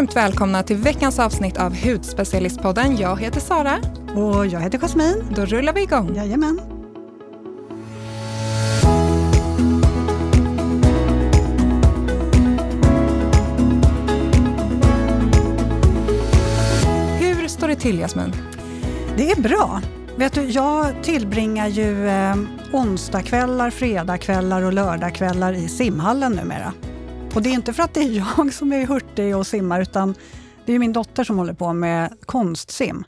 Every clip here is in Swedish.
Varmt välkomna till veckans avsnitt av Hudspecialistpodden. Jag heter Sara. Och jag heter Jasmin. Då rullar vi igång. Jajamän. Hur står det till Jasmin? Det är bra. Vet du, jag tillbringar ju eh, onsdagskvällar, fredagskvällar och lördagskvällar i simhallen numera. Och det är inte för att det är jag som är hurtig och simmar, utan det är min dotter som håller på med konstsim.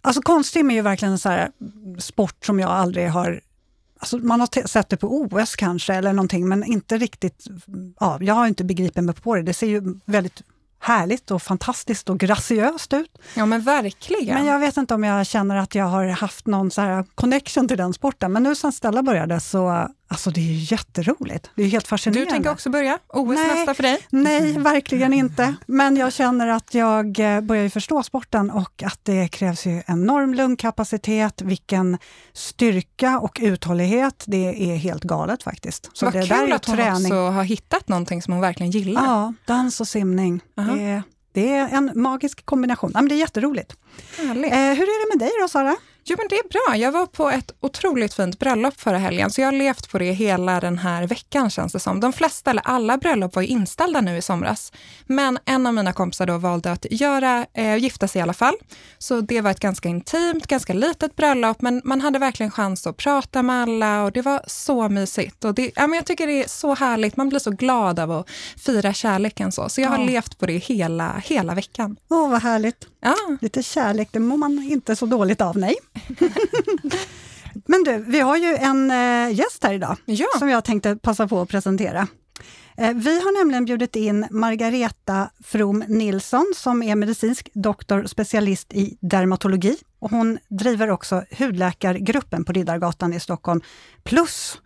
Alltså konstsim är ju verkligen en här sport som jag aldrig har... Alltså man har sett det på OS kanske eller någonting, men inte riktigt... Ja, jag har inte begripit mig på det. Det ser ju väldigt härligt och fantastiskt och graciöst ut. Ja men verkligen. Men jag vet inte om jag känner att jag har haft någon så här connection till den sporten. Men nu sen Stella började så Alltså det är ju jätteroligt. Det är helt fascinerande. Du tänker också börja? OS nej, nästa för dig? Nej, verkligen inte. Men jag känner att jag eh, börjar förstå sporten och att det krävs ju enorm lungkapacitet, vilken styrka och uthållighet. Det är helt galet faktiskt. Så Vad det kul att hon träning. också har hittat någonting som hon verkligen gillar. Ja, dans och simning. Uh -huh. det, är, det, är, en magisk kombination. Ja, men det är jätteroligt. Eh, hur är det med dig då, Sara? Jo men det är bra. Jag var på ett otroligt fint bröllop förra helgen, så jag har levt på det hela den här veckan känns det som. De flesta, eller alla bröllop var ju inställda nu i somras. Men en av mina kompisar då valde att göra, eh, gifta sig i alla fall. Så det var ett ganska intimt, ganska litet bröllop, men man hade verkligen chans att prata med alla och det var så mysigt. Och det, ja, men jag tycker det är så härligt, man blir så glad av att fira kärleken så. Så jag har ja. levt på det hela, hela veckan. Åh, vad härligt. Ja. Lite kärlek, det mår man inte så dåligt av, nej. Men du, vi har ju en äh, gäst här idag ja. som jag tänkte passa på att presentera. Äh, vi har nämligen bjudit in Margareta From Nilsson som är medicinsk doktor, specialist i dermatologi. Och hon driver också hudläkargruppen på Riddargatan i Stockholm. Plus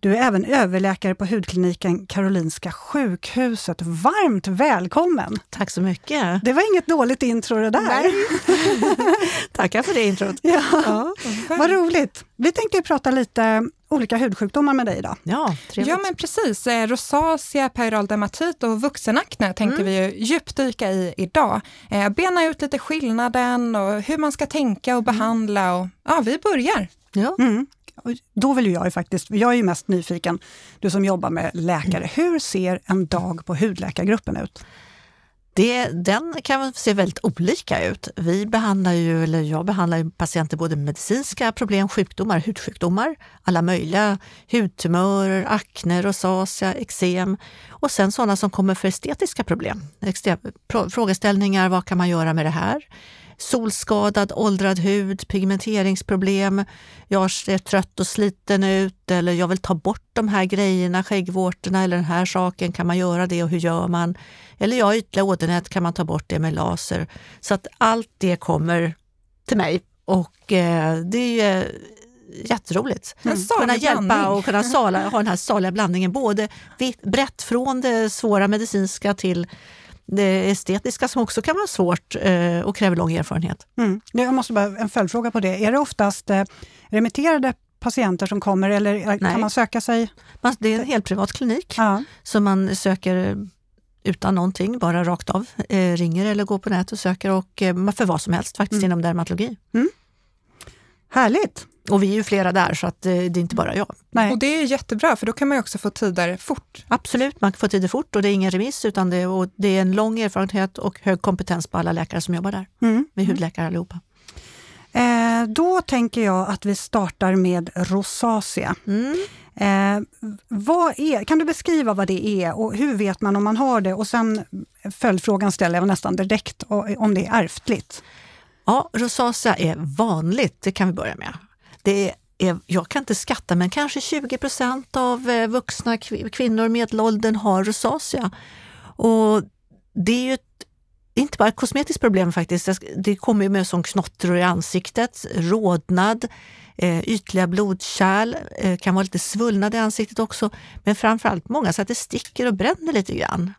du är även överläkare på hudkliniken Karolinska sjukhuset. Varmt välkommen! Tack så mycket! Det var inget dåligt intro det där. Tackar för det introt. Ja, ja. Vad roligt! Vi tänkte prata lite olika hudsjukdomar med dig idag. Ja, trevligt. ja men precis. Eh, rosacea, peroral dermatit och vuxenakne tänkte mm. vi ju djupdyka i idag. Eh, bena ut lite skillnaden och hur man ska tänka och mm. behandla. Och, ja, vi börjar. Ja. Mm. Då vill jag ju faktiskt, jag är ju mest nyfiken, du som jobbar med läkare, hur ser en dag på hudläkargruppen ut? Det, den kan se väldigt olika ut. Vi behandlar ju, eller jag behandlar ju patienter både med medicinska problem, sjukdomar, hudsjukdomar, alla möjliga hudtumörer, akne, rosacea, eksem och sen sådana som kommer för estetiska problem. Frågeställningar, vad kan man göra med det här? Solskadad, åldrad hud, pigmenteringsproblem, jag ser trött och sliten ut eller jag vill ta bort de här grejerna, skäggvårtorna eller den här saken, kan man göra det och hur gör man? Eller ja, ytliga ådernät, kan man ta bort det med laser? Så att allt det kommer till mig och eh, det är jätteroligt. Mm. Kunna hjälpa och kunna sala, ha den här saliga blandningen, både vitt, brett från det svåra medicinska till det estetiska som också kan vara svårt eh, och kräver lång erfarenhet. Mm. Jag måste bara en följdfråga på det. Är det oftast eh, remitterade patienter som kommer eller eh, Nej. kan man söka sig? Det är en helt privat klinik, ja. så man söker utan någonting, bara rakt av. Eh, ringer eller går på nätet och söker och eh, för vad som helst faktiskt mm. inom dermatologi. Mm. Härligt! Och vi är ju flera där så att eh, det är inte bara jag. Nej. Och det är jättebra för då kan man också få tider fort. Absolut, man kan få tider fort och det är ingen remiss utan det, och det är en lång erfarenhet och hög kompetens på alla läkare som jobbar där. Mm. Vi är hudläkare allihopa. Eh, då tänker jag att vi startar med rosacea. Mm. Eh, vad är, kan du beskriva vad det är och hur vet man om man har det? Och sen följdfrågan ställer jag nästan direkt om det är ärftligt. Ja, rosacea är vanligt, det kan vi börja med. Det är, jag kan inte skatta, men kanske 20 procent av eh, vuxna kvinnor medelåldern har rosacea. Och det är ju ett, inte bara ett kosmetiskt problem faktiskt, det kommer med som knottror i ansiktet, rodnad, eh, ytliga blodkärl, eh, kan vara lite svullnad i ansiktet också, men framförallt många så att det sticker och bränner lite grann.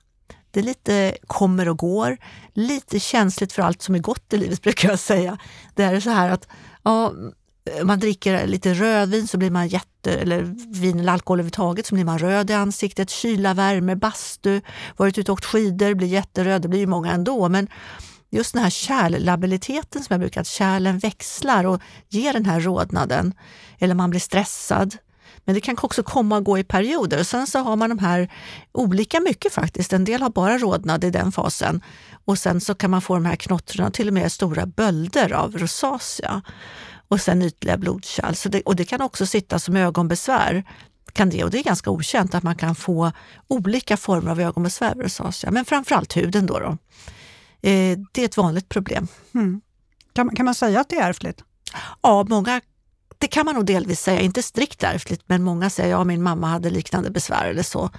Det är lite kommer och går, lite känsligt för allt som är gott i livet brukar jag säga. Det är så här att ja, man dricker lite rödvin så blir man jätte, eller vin eller alkohol överhuvudtaget så blir man röd i ansiktet. Kyla, värme, bastu, varit ute och åkt skidor, blir jätteröd. Det blir ju många ändå. Men just den här kärllabiliteten som jag brukar, att kärlen växlar och ger den här rodnaden. Eller man blir stressad. Men det kan också komma och gå i perioder. Och sen så har man de här olika mycket faktiskt. En del har bara rodnad i den fasen. Och sen så kan man få de här knottrorna, till och med stora bölder av rosacea. Och sen ytliga blodkärl. Så det, och det kan också sitta som ögonbesvär. Kan det, och det är ganska okänt att man kan få olika former av ögonbesvär vid rosacea. Men framförallt huden då. då. Eh, det är ett vanligt problem. Mm. Kan, kan man säga att det är ärftligt? Ja, många det kan man nog delvis säga, inte strikt ärftligt, men många säger att ja, min mamma hade liknande besvär eller så.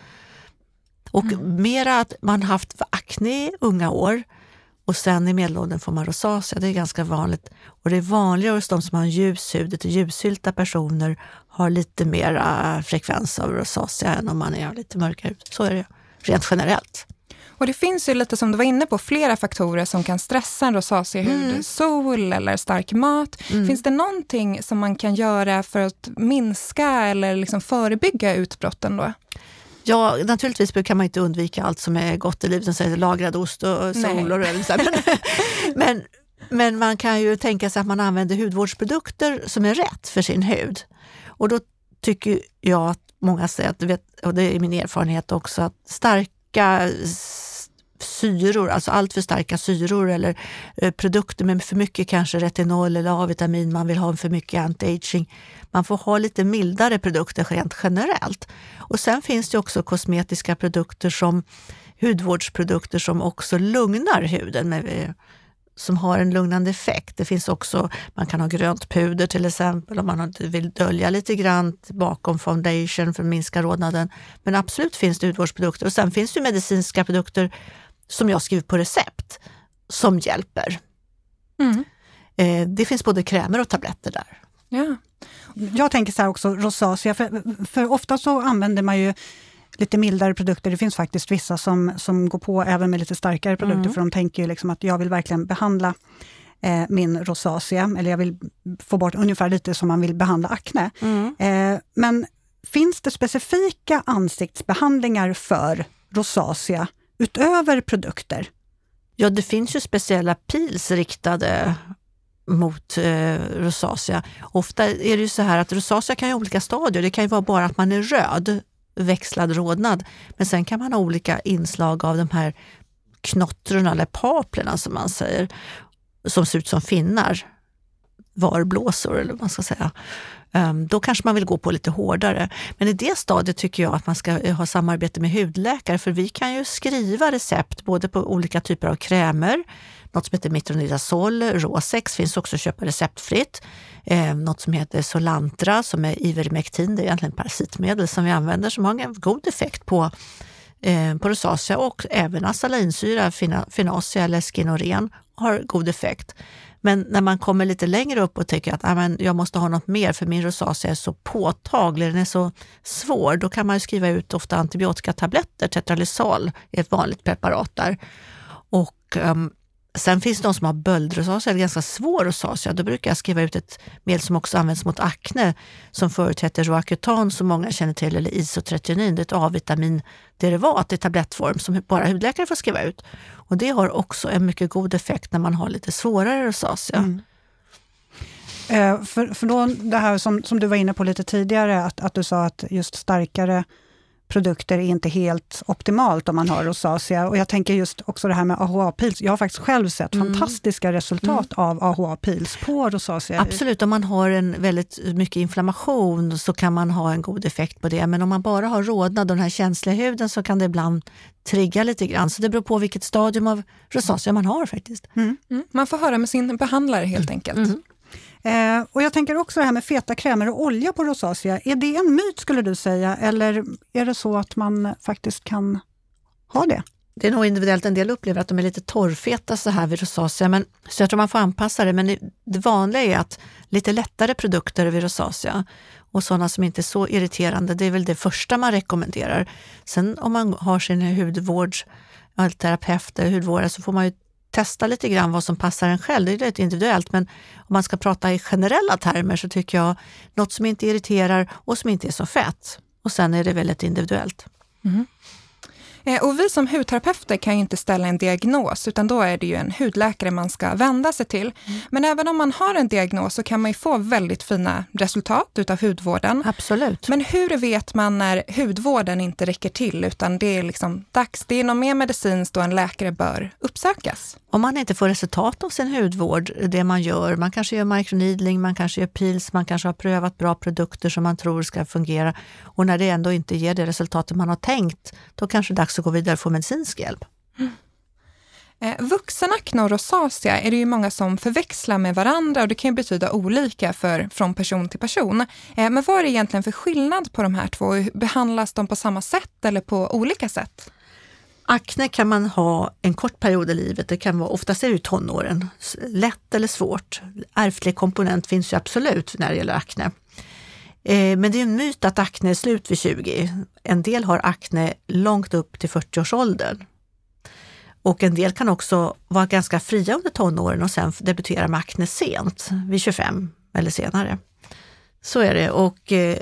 Och mm. mera att man haft akne i unga år och sen i medelåldern får man rosacea. Det är ganska vanligt. Och det är vanligare hos de som har ljus hud. Ljushylta personer har lite mera frekvens av rosacea än om man är lite mörkare Så är det rent generellt. Och det finns ju lite som du var inne på, flera faktorer som kan stressa en rosaceahud. Mm. Sol eller stark mat. Mm. Finns det någonting som man kan göra för att minska eller liksom förebygga utbrotten då? Ja, naturligtvis kan man inte undvika allt som är gott i livet, som lagrad ost och sol och rödvin. men, men man kan ju tänka sig att man använder hudvårdsprodukter som är rätt för sin hud. Och då tycker jag att många säger, att, och det är min erfarenhet också, att starka syror, alltså allt för starka syror eller eh, produkter med för mycket kanske retinol eller A-vitamin, man vill ha för mycket anti-aging. Man får ha lite mildare produkter rent generellt. Och sen finns det också kosmetiska produkter som hudvårdsprodukter som också lugnar huden. Med, eh, som har en lugnande effekt. Det finns också, man kan ha grönt puder till exempel om man vill dölja lite grann bakom foundation för att minska rodnaden. Men absolut finns det hudvårdsprodukter och sen finns det medicinska produkter som jag skriver på recept som hjälper. Mm. Eh, det finns både krämer och tabletter där. Ja. Jag tänker så här också, rosacea, för, för ofta så använder man ju lite mildare produkter. Det finns faktiskt vissa som, som går på även med lite starkare produkter, mm. för de tänker ju liksom att jag vill verkligen behandla eh, min rosacea, eller jag vill få bort ungefär lite som man vill behandla akne. Mm. Eh, men finns det specifika ansiktsbehandlingar för rosacea utöver produkter? Ja, det finns ju speciella pils riktade mot eh, rosacea. Ofta är det ju så här att rosacea kan ha olika stadier. Det kan ju vara bara att man är röd, växlad rodnad. Men sen kan man ha olika inslag av de här knottrorna eller paplerna som man säger, som ser ut som finnar. Varblåsor eller vad man ska säga. Ehm, då kanske man vill gå på lite hårdare. Men i det stadiet tycker jag att man ska eh, ha samarbete med hudläkare för vi kan ju skriva recept både på olika typer av krämer, något som heter Mitronidazol, Rosex finns också att köpa receptfritt. Eh, något som heter Solantra som är Ivermectin, det är egentligen parasitmedel som vi använder som har en god effekt på eh, på rosacea och även asalinsyra, finasia eller skinoren har god effekt. Men när man kommer lite längre upp och tycker att ah, jag måste ha något mer för min rosacea är så påtaglig, den är så svår, då kan man skriva ut ofta antibiotikatabletter. Tetralysal är ett vanligt preparat där. Och um, Sen finns det de som har böldrosacea, eller ganska svår rosacea. Då brukar jag skriva ut ett medel som också används mot akne som förut hette Roacutan som många känner till, eller isotretinoin. Det är ett A-vitaminderivat i tablettform som bara hudläkare får skriva ut. Och det har också en mycket god effekt när man har lite svårare rosacea. Mm. Eh, för, för då det här som, som du var inne på lite tidigare, att, att du sa att just starkare produkter är inte helt optimalt om man har rosacea. Och jag tänker just också det här med AHA-pils. Jag har faktiskt själv sett mm. fantastiska resultat mm. av AHA-pils på rosacea. Absolut, om man har en väldigt mycket inflammation så kan man ha en god effekt på det. Men om man bara har rodnad och den här känsliga huden så kan det ibland trigga lite grann. Så det beror på vilket stadium av rosacea man har faktiskt. Mm. mm. Man får höra med sin behandlare helt enkelt. Eh, och jag tänker också det här med feta krämer och olja på rosacea. Är det en myt skulle du säga, eller är det så att man faktiskt kan ha det? Det är nog individuellt. En del upplever att de är lite torrfeta så här vid rosacea, men, så jag tror man får anpassa det. Men det vanliga är att lite lättare produkter vid rosacea och sådana som inte är så irriterande, det är väl det första man rekommenderar. Sen om man har sin hudvårdsterapeut, hudvårdare, så får man ju testa lite grann vad som passar en själv. Det är lite individuellt, men om man ska prata i generella termer så tycker jag något som inte irriterar och som inte är så fett. Och sen är det väldigt individuellt. Mm. Eh, och vi som hudterapeuter kan ju inte ställa en diagnos, utan då är det ju en hudläkare man ska vända sig till. Mm. Men även om man har en diagnos så kan man ju få väldigt fina resultat utav hudvården. Absolut. Men hur vet man när hudvården inte räcker till, utan det är liksom dags, det är något mer medicinskt då en läkare bör uppsökas? Om man inte får resultat av sin hudvård, det man gör, man kanske gör microneedling, man kanske gör pils, man kanske har prövat bra produkter som man tror ska fungera och när det ändå inte ger det resultatet man har tänkt, då kanske det är dags att gå vidare och få medicinsk hjälp. Mm. Eh, vuxenakne och rosacea är det ju många som förväxlar med varandra och det kan ju betyda olika för, från person till person. Eh, men vad är det egentligen för skillnad på de här två? Behandlas de på samma sätt eller på olika sätt? Akne kan man ha en kort period i livet, det kan vara, oftast är det tonåren, lätt eller svårt. Ärftlig komponent finns ju absolut när det gäller akne. Eh, men det är en myt att akne är slut vid 20. En del har akne långt upp till 40-årsåldern. Och en del kan också vara ganska fria under tonåren och sen debutera med akne sent, vid 25 eller senare. Så är det. Och eh,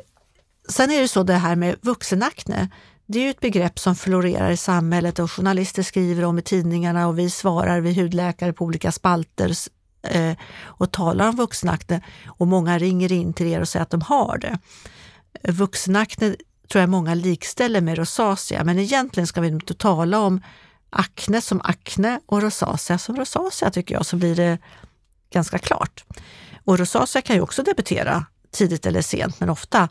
sen är det så det här med vuxenakne, det är ju ett begrepp som florerar i samhället och journalister skriver om i tidningarna och vi svarar, vi hudläkare på olika spalter eh, och talar om vuxenakne och många ringer in till er och säger att de har det. Vuxenakne tror jag många likställer med rosacea, men egentligen ska vi inte tala om akne som akne och rosacea som rosacea tycker jag, så blir det ganska klart. Och rosacea kan ju också debutera tidigt eller sent, men ofta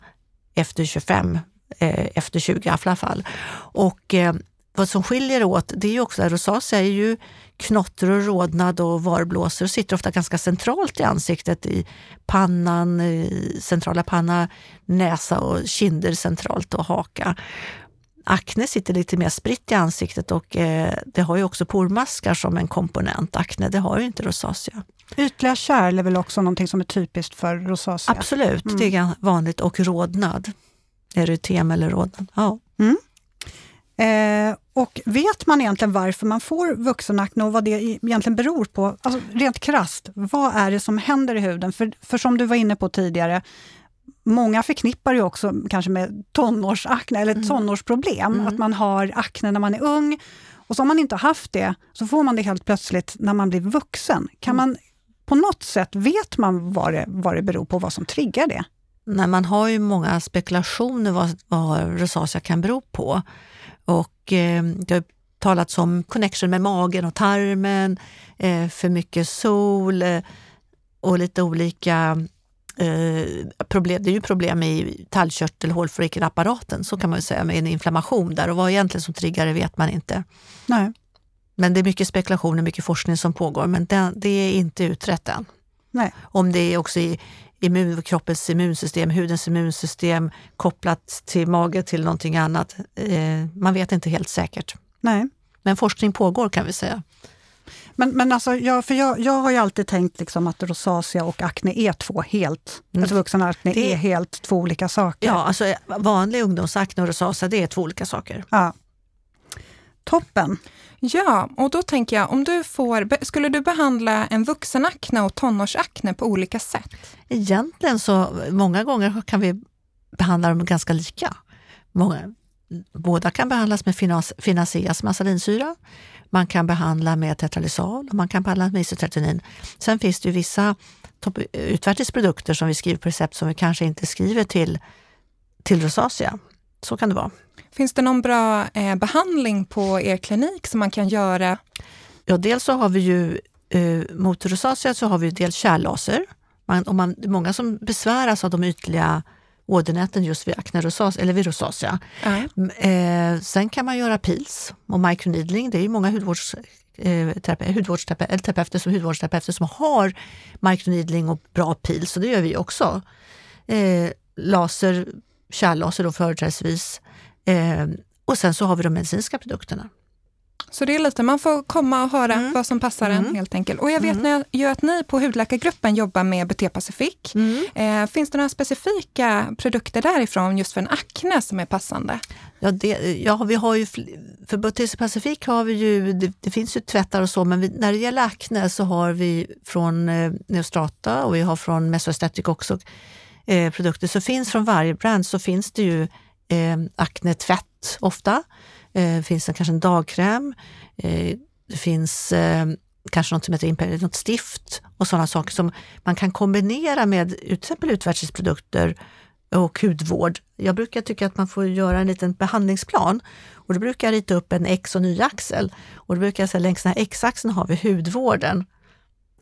efter 25 eh, efter 20 i alla fall. Och eh, vad som skiljer åt, det är ju också att rosacea är ju knotter och rodnad och varblåsor och sitter ofta ganska centralt i ansiktet, i pannan, i centrala panna, näsa och kinder centralt och haka. Akne sitter lite mer spritt i ansiktet och eh, det har ju också pormaskar som en komponent. Akne, det har ju inte rosacea. Ytliga kärl är väl också någonting som är typiskt för rosacea? Absolut, mm. det är vanligt och rodnad erytem eller rodnad. Ja. Mm. Eh, och vet man egentligen varför man får vuxenakne och vad det egentligen beror på? Alltså, rent krast, vad är det som händer i huden? För, för som du var inne på tidigare, många förknippar ju också kanske med tonårsakne eller mm. tonårsproblem, mm. att man har akne när man är ung. Och så om man inte har haft det, så får man det helt plötsligt när man blir vuxen. Kan mm. man på något sätt, vet man vad det, vad det beror på, vad som triggar det? Nej, man har ju många spekulationer vad, vad rosacea kan bero på. Och eh, det har talats om connection med magen och tarmen, eh, för mycket sol eh, och lite olika eh, problem. Det är ju problem i tallkörtel, hålfollikelapparaten, så kan man säga, med en inflammation där. Och vad egentligen som triggar det vet man inte. Nej. Men det är mycket spekulationer, mycket forskning som pågår, men det, det är inte utrett än. Nej. Om det är också i immun, kroppens immunsystem, hudens immunsystem kopplat till mage till någonting annat. Eh, man vet inte helt säkert. Nej. Men forskning pågår kan vi säga. Men, men alltså, jag, för jag, jag har ju alltid tänkt liksom att rosacea och akne är två helt, mm. alltså det, är helt två olika saker. Ja, alltså vanlig ungdomsakne och rosacea det är två olika saker. Ja. Toppen! Ja, och då tänker jag, om du får, skulle du behandla en vuxenakne och tonårsakne på olika sätt? Egentligen så, många gånger kan vi behandla dem ganska lika. Många, båda kan behandlas med finaseas masalinsyra, man kan behandla med tetralysal och man kan behandla med isotretinoin. Sen finns det ju vissa utvärtesprodukter som vi skriver på recept som vi kanske inte skriver till, till rosacea. Så kan det vara. Finns det någon bra eh, behandling på er klinik som man kan göra? Ja, dels så har vi ju eh, mot rosacea så har vi dels kärllaser. Man, om man, många som besväras av de ytliga ådernäten just vid akne rosacea, eller vid rosacea. Mm. Eh, sen kan man göra pils och microneedling. Det är ju många hudvårds, eh, hudvårdsterapeuter, som hudvårdsterapeuter som har microneedling och bra pils, så det gör vi också. Eh, laser, kärllaser då företrädesvis. Eh, och sen så har vi de medicinska produkterna. Så det är lite, man får komma och höra mm. vad som passar mm. en helt enkelt. Och jag vet mm. ju att ni på Hudläkargruppen jobbar med BT Pacific. Mm. Eh, finns det några specifika produkter därifrån just för en akne som är passande? Ja, det, ja, vi har ju, för Bottice Pacific har vi ju, det, det, finns ju tvättar och så, men vi, när det gäller akne så har vi från eh, Neostrata och vi har från Mesoaesthetic också eh, produkter. som finns från varje brand så finns det ju eh, akne-tvätt ofta. Eh, finns det kanske en dagkräm. Eh, det finns eh, kanske något som heter något stift och sådana saker som man kan kombinera med till exempel utvärtesprodukter och hudvård. Jag brukar tycka att man får göra en liten behandlingsplan och då brukar jag rita upp en X och Y-axel. Och då brukar jag säga längs den här X-axeln har vi hudvården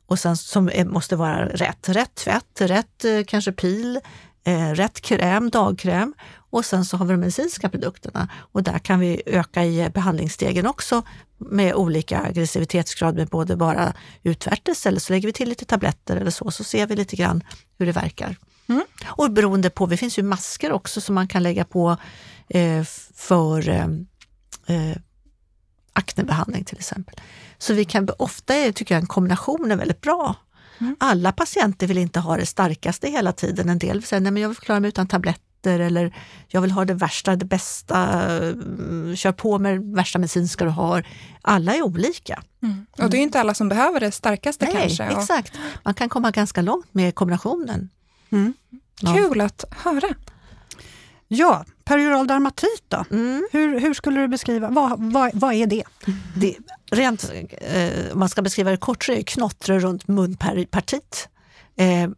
och sen som måste vara rätt. Rätt tvätt, rätt eh, kanske pil, eh, rätt kräm, dagkräm och sen så har vi de medicinska produkterna och där kan vi öka i behandlingsstegen också med olika aggressivitetsgrad med både bara utvärtes eller så lägger vi till lite tabletter eller så, så ser vi lite grann hur det verkar. Mm. Och beroende på, det finns ju masker också som man kan lägga på eh, för eh, eh, aknebehandling till exempel. Så vi kan ofta, tycker jag, en kombination är väldigt bra. Mm. Alla patienter vill inte ha det starkaste hela tiden. En del säger, nej men jag vill klara mig utan tabletter eller jag vill ha det värsta, det bästa, mm, kör på med det värsta medicinska du har. Alla är olika. Mm. Och det är inte alla som behöver det starkaste nej, kanske. Exakt, man kan komma ganska långt med kombinationen. Mm. Kul att höra. Ja, perioral dermatit då? Mm. Hur, hur skulle du beskriva, vad, vad, vad är det? det rent, eh, om man ska beskriva det kort så är det knottror runt munpartiet. Eh,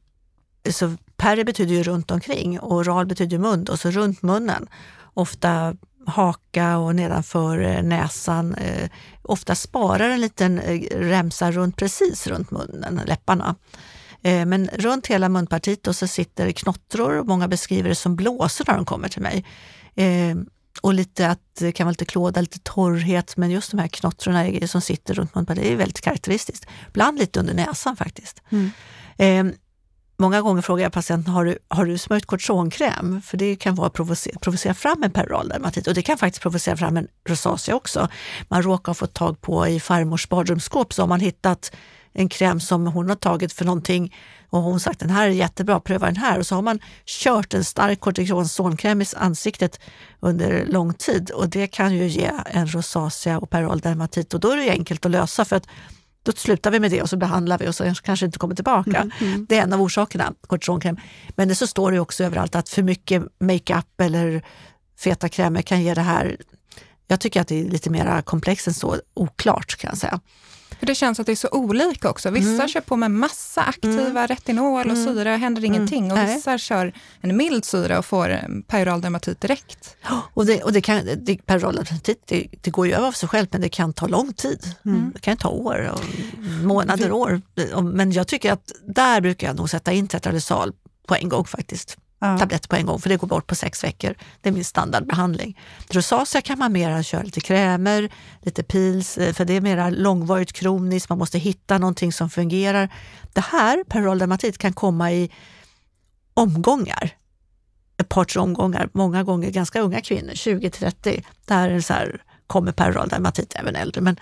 så peri betyder ju runt omkring och oral betyder mun och så runt munnen. Ofta haka och nedanför eh, näsan. Eh, ofta sparar en liten eh, remsa runt precis runt munnen, läpparna. Eh, men runt hela munpartiet och så sitter knottror. Många beskriver det som blåsor när de kommer till mig. Eh, och lite att det kan vara lite klåda, lite torrhet, men just de här knottrorna som sitter runt munpartiet är väldigt karaktäristiskt. Ibland lite under näsan faktiskt. Mm. Eh, många gånger frågar jag patienten, har du, har du smörjt kortisonkräm? För det kan vara provocera, provocera fram en peroral dermatit och det kan faktiskt provocera fram en rosacea också. Man råkar ha fått tag på i farmors badrumsskåp så har man hittat en kräm som hon har tagit för någonting och hon sagt den här är jättebra, pröva den här. Och så har man kört en stark kortisonkräm i ansiktet under lång tid och det kan ju ge en rosacea och peroral dermatit och då är det enkelt att lösa för att då slutar vi med det och så behandlar vi och så kanske inte kommer tillbaka. Mm, mm. Det är en av orsakerna, kortisonkräm. Men det så står det också överallt att för mycket makeup eller feta krämer kan ge det här. Jag tycker att det är lite mer komplext än så, oklart kan jag säga. För det känns att det är så olika också. Vissa mm. kör på med massa aktiva mm. retinol och mm. syra, händer mm. ingenting. Och vissa Nej. kör en mild syra och får eh, peroral dermatit direkt. Och, det, och det kan, det, peroral dermatit det, det, går ju över av sig själv men det kan ta lång tid. Mm. Det kan ta år, och månader, år. Men jag tycker att där brukar jag nog sätta in tetralyssal på en gång faktiskt ja. tabletter på en gång för det går bort på sex veckor. Det är min standardbehandling. Rosacea kan man mera köra lite krämer, lite pils, eh, för det är mera långvarigt kroniskt, man måste hitta någonting som fungerar. Det här, peroral dermatit, kan komma i omgångar. Ett par, tre omgångar, många gånger ganska unga kvinnor, 20-30. Där är så här, kommer peroral dermatit, även äldre. Men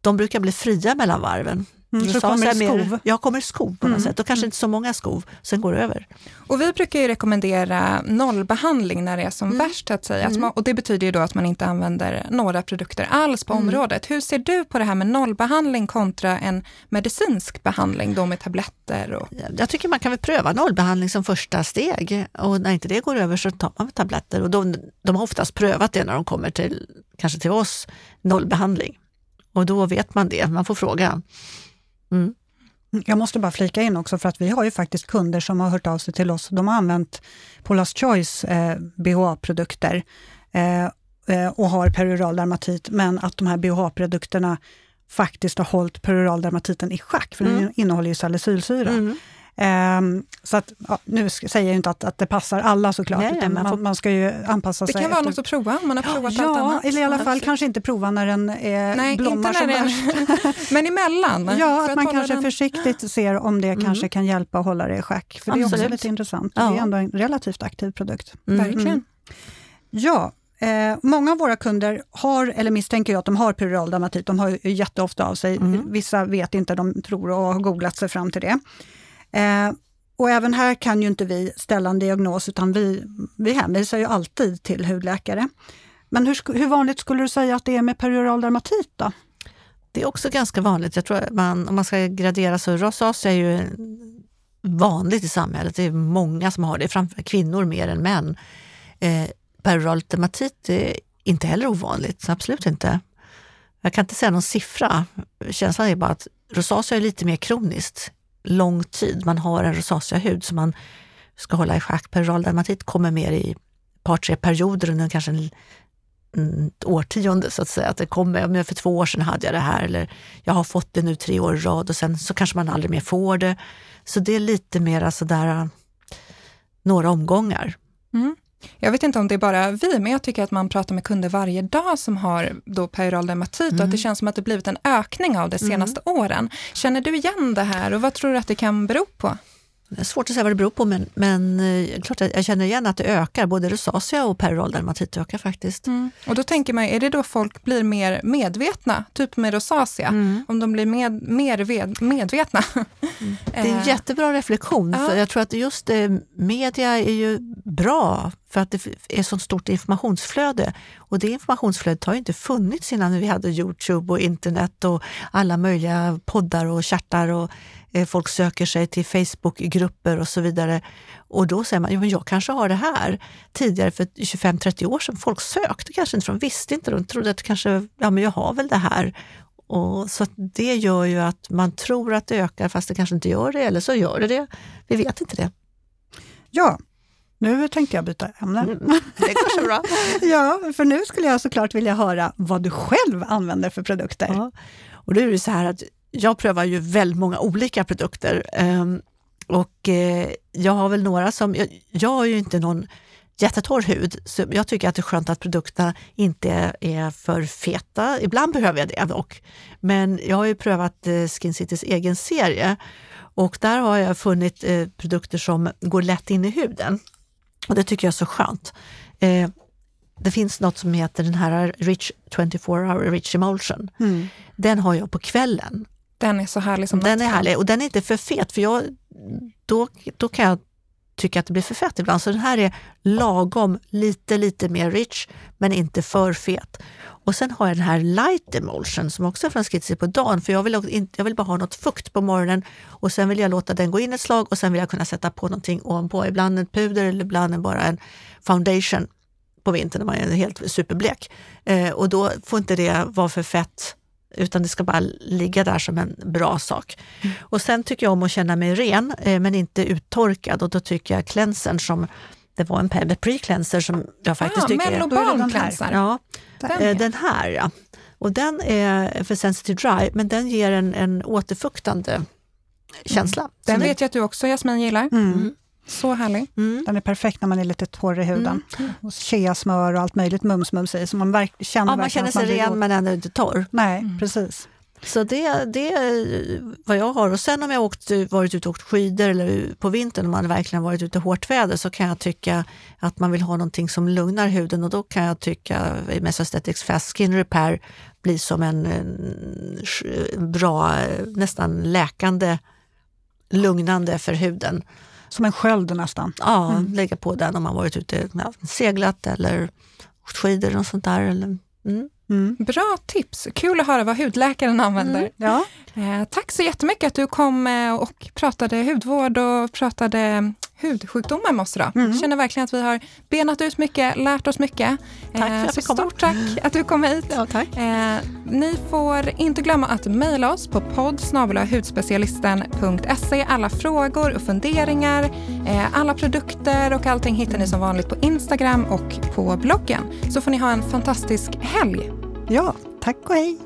de brukar bli fria mellan varven. Mm, så kommer det skov? Ja, kommer skov på något mm. sätt och kanske mm. inte så många skov, sen går det över. Och vi brukar ju rekommendera nollbehandling när det är som mm. värst, att säga. Mm. och det betyder ju då att man inte använder några produkter alls på mm. området. Hur ser du på det här med nollbehandling kontra en medicinsk behandling då med tabletter? Och... Jag tycker man kan väl pröva nollbehandling som första steg och när inte det går över så tar man tabletter och de, de har oftast prövat det när de kommer till, kanske till oss, nollbehandling. Och då vet man det, man får fråga. Mm. Jag måste bara flika in också, för att vi har ju faktiskt kunder som har hört av sig till oss. De har använt Paula's Choice eh, BHA-produkter eh, eh, och har peroral dermatit, men att de här BHA-produkterna faktiskt har hållit peroral dermatiten i schack, för mm. den innehåller ju salicylsyra. Mm. Um, så att, ja, nu säger jag inte att, att det passar alla såklart, Nej, utan man, man, ska ju anpassa sig. Det kan vara något att prova om man har provat ja, allt annat. eller i alla fall kanske inte prova när den är Nej, blommar som värst. Men emellan? Ja, att, att man kanske den... försiktigt ser om det mm. kanske kan hjälpa att hålla det i schack. För Absolut. det är också lite intressant. Ja. Det är ändå en relativt aktiv produkt. Mm. Verkligen. Mm. Ja, Eh, många av våra kunder har, eller misstänker jag att de har peroral dermatit. De har ju jätteofta av sig. Mm. Vissa vet inte, de tror och har googlat sig fram till det. Eh, Och även här kan ju inte vi ställa en diagnos utan vi, vi hänvisar ju alltid till hudläkare. Men hur, hur vanligt skulle du säga att det är med perioral dermatit då? Det är också ganska vanligt. Jag tror man, om man ska gradera så rosacea är ju vanligt i samhället. Det är många som har det, framför kvinnor mer än män. Eh, perioral dermatit är inte heller ovanligt, absolut inte. Jag kan inte säga någon siffra. Känslan är bara att rosacea är lite mer kroniskt, lång tid. Man har en rosacea-hud som man ska hålla i schack. Peroral dermatit kommer mer i ett par, tre perioder under kanske en, mm, en årtionde så att säga. Att det kommer, för två år sedan hade jag det här eller jag har fått det nu tre år i rad och sen så kanske man aldrig mer får det. Så det är lite mer sådär några omgångar. Mm. Jag vet inte om det är bara vi, men jag tycker att man pratar med kunder varje dag som har då perioral dermatit mm. och att det mm. känns som att det blivit en ökning av det mm. senaste mm. åren. Känner du igen det här och vad tror du att det kan bero på? Det är svårt att säga vad det beror på, men, men eh, klart jag känner igen att det ökar. Både rosacea och perioral dermatit ökar faktiskt. Mm. Och då tänker man, är det då folk blir mer medvetna, typ med rosacea? Mm. Om de blir med, mer ved, medvetna? Mm. Det är en eh. jättebra reflektion, ja. för jag tror att just eh, media är ju bra för att det är så stort informationsflöde. Och det informationsflödet har ju inte funnits innan vi hade Youtube och internet och alla möjliga poddar och chattar och folk söker sig till Facebookgrupper och så vidare. Och då säger man, jo, men jag kanske har det här. Tidigare för 25-30 år sedan, folk sökte kanske inte, de visste inte, de trodde att kanske, ja men jag har väl det här. Och så det gör ju att man tror att det ökar fast det kanske inte gör det, eller så gör det det. Vi vet inte det. Ja, nu tänkte jag byta ämne. Mm, det går så bra. ja, för nu skulle jag såklart vilja höra vad du själv använder för produkter. Ja. Och då är det så här att jag prövar ju väldigt många olika produkter. Um, och eh, jag har väl några som, jag, jag har ju inte någon jättetorr hud, så jag tycker att det är skönt att produkterna inte är för feta. Ibland behöver jag det dock. Men jag har ju prövat eh, Skin Citys egen serie och där har jag funnit eh, produkter som går lätt in i huden. Och det tycker jag är så skönt. Det finns något som heter den här Rich 24 Hour Rich Emulsion. Mm. Den har jag på kvällen den är så härlig som Den är härlig och den är inte för fet för jag, då, då kan jag tycka att det blir för fett ibland. Så den här är lagom, lite, lite mer rich, men inte för fet. Och sen har jag den här light emulsion som också är från Skitsy på dagen, för jag vill, jag vill bara ha något fukt på morgonen och sen vill jag låta den gå in ett slag och sen vill jag kunna sätta på någonting ovanpå. Ibland ett puder eller ibland bara en foundation på vintern när man är helt superblek. Eh, och då får inte det vara för fett utan det ska bara ligga där som en bra sak. Mm. Och sen tycker jag om att känna mig ren, eh, men inte uttorkad och då tycker jag cleansern som det var en pre-cleanser som jag faktiskt ah, tycker är... cleanser. Ja, den, eh, den här ja. Och den är för sensitive dry, men den ger en, en återfuktande känsla. Mm. Den vet jag att du också Jasmin gillar. Mm. Så härlig. Mm. Den är perfekt när man är lite torr i huden. Mm. Och Cheasmör och allt möjligt mums-mums i. Så man verk, känner ja, man känner sig ren åt. men ändå inte torr. Nej, mm. precis. Så det, det är vad jag har. Och sen om jag åkt, varit ute och åkt skidor eller på vintern, om man verkligen varit ute i hårt väder, så kan jag tycka att man vill ha någonting som lugnar huden och då kan jag tycka Mess Aesthetics Fast Skin Repair blir som en, en bra, nästan läkande, lugnande för huden. Som en sköld nästan? Ja, mm. lägga på den om man varit ute ja, seglat eller åkt skidor och sånt där. Eller, mm. Mm. Bra tips! Kul att höra vad hudläkaren använder. Mm. Ja. Eh, tack så jättemycket att du kom och pratade hudvård och pratade hudsjukdomar oss idag. Mm. Känner verkligen att vi har benat ut mycket, lärt oss mycket. Tack för att eh, så stort tack att du kom hit. Ja, tack. Eh, ni får inte glömma att mejla oss på podd hudspecialisten.se. Alla frågor och funderingar, eh, alla produkter och allting hittar ni som vanligt på Instagram och på bloggen. Så får ni ha en fantastisk helg. Ja, tack och hej.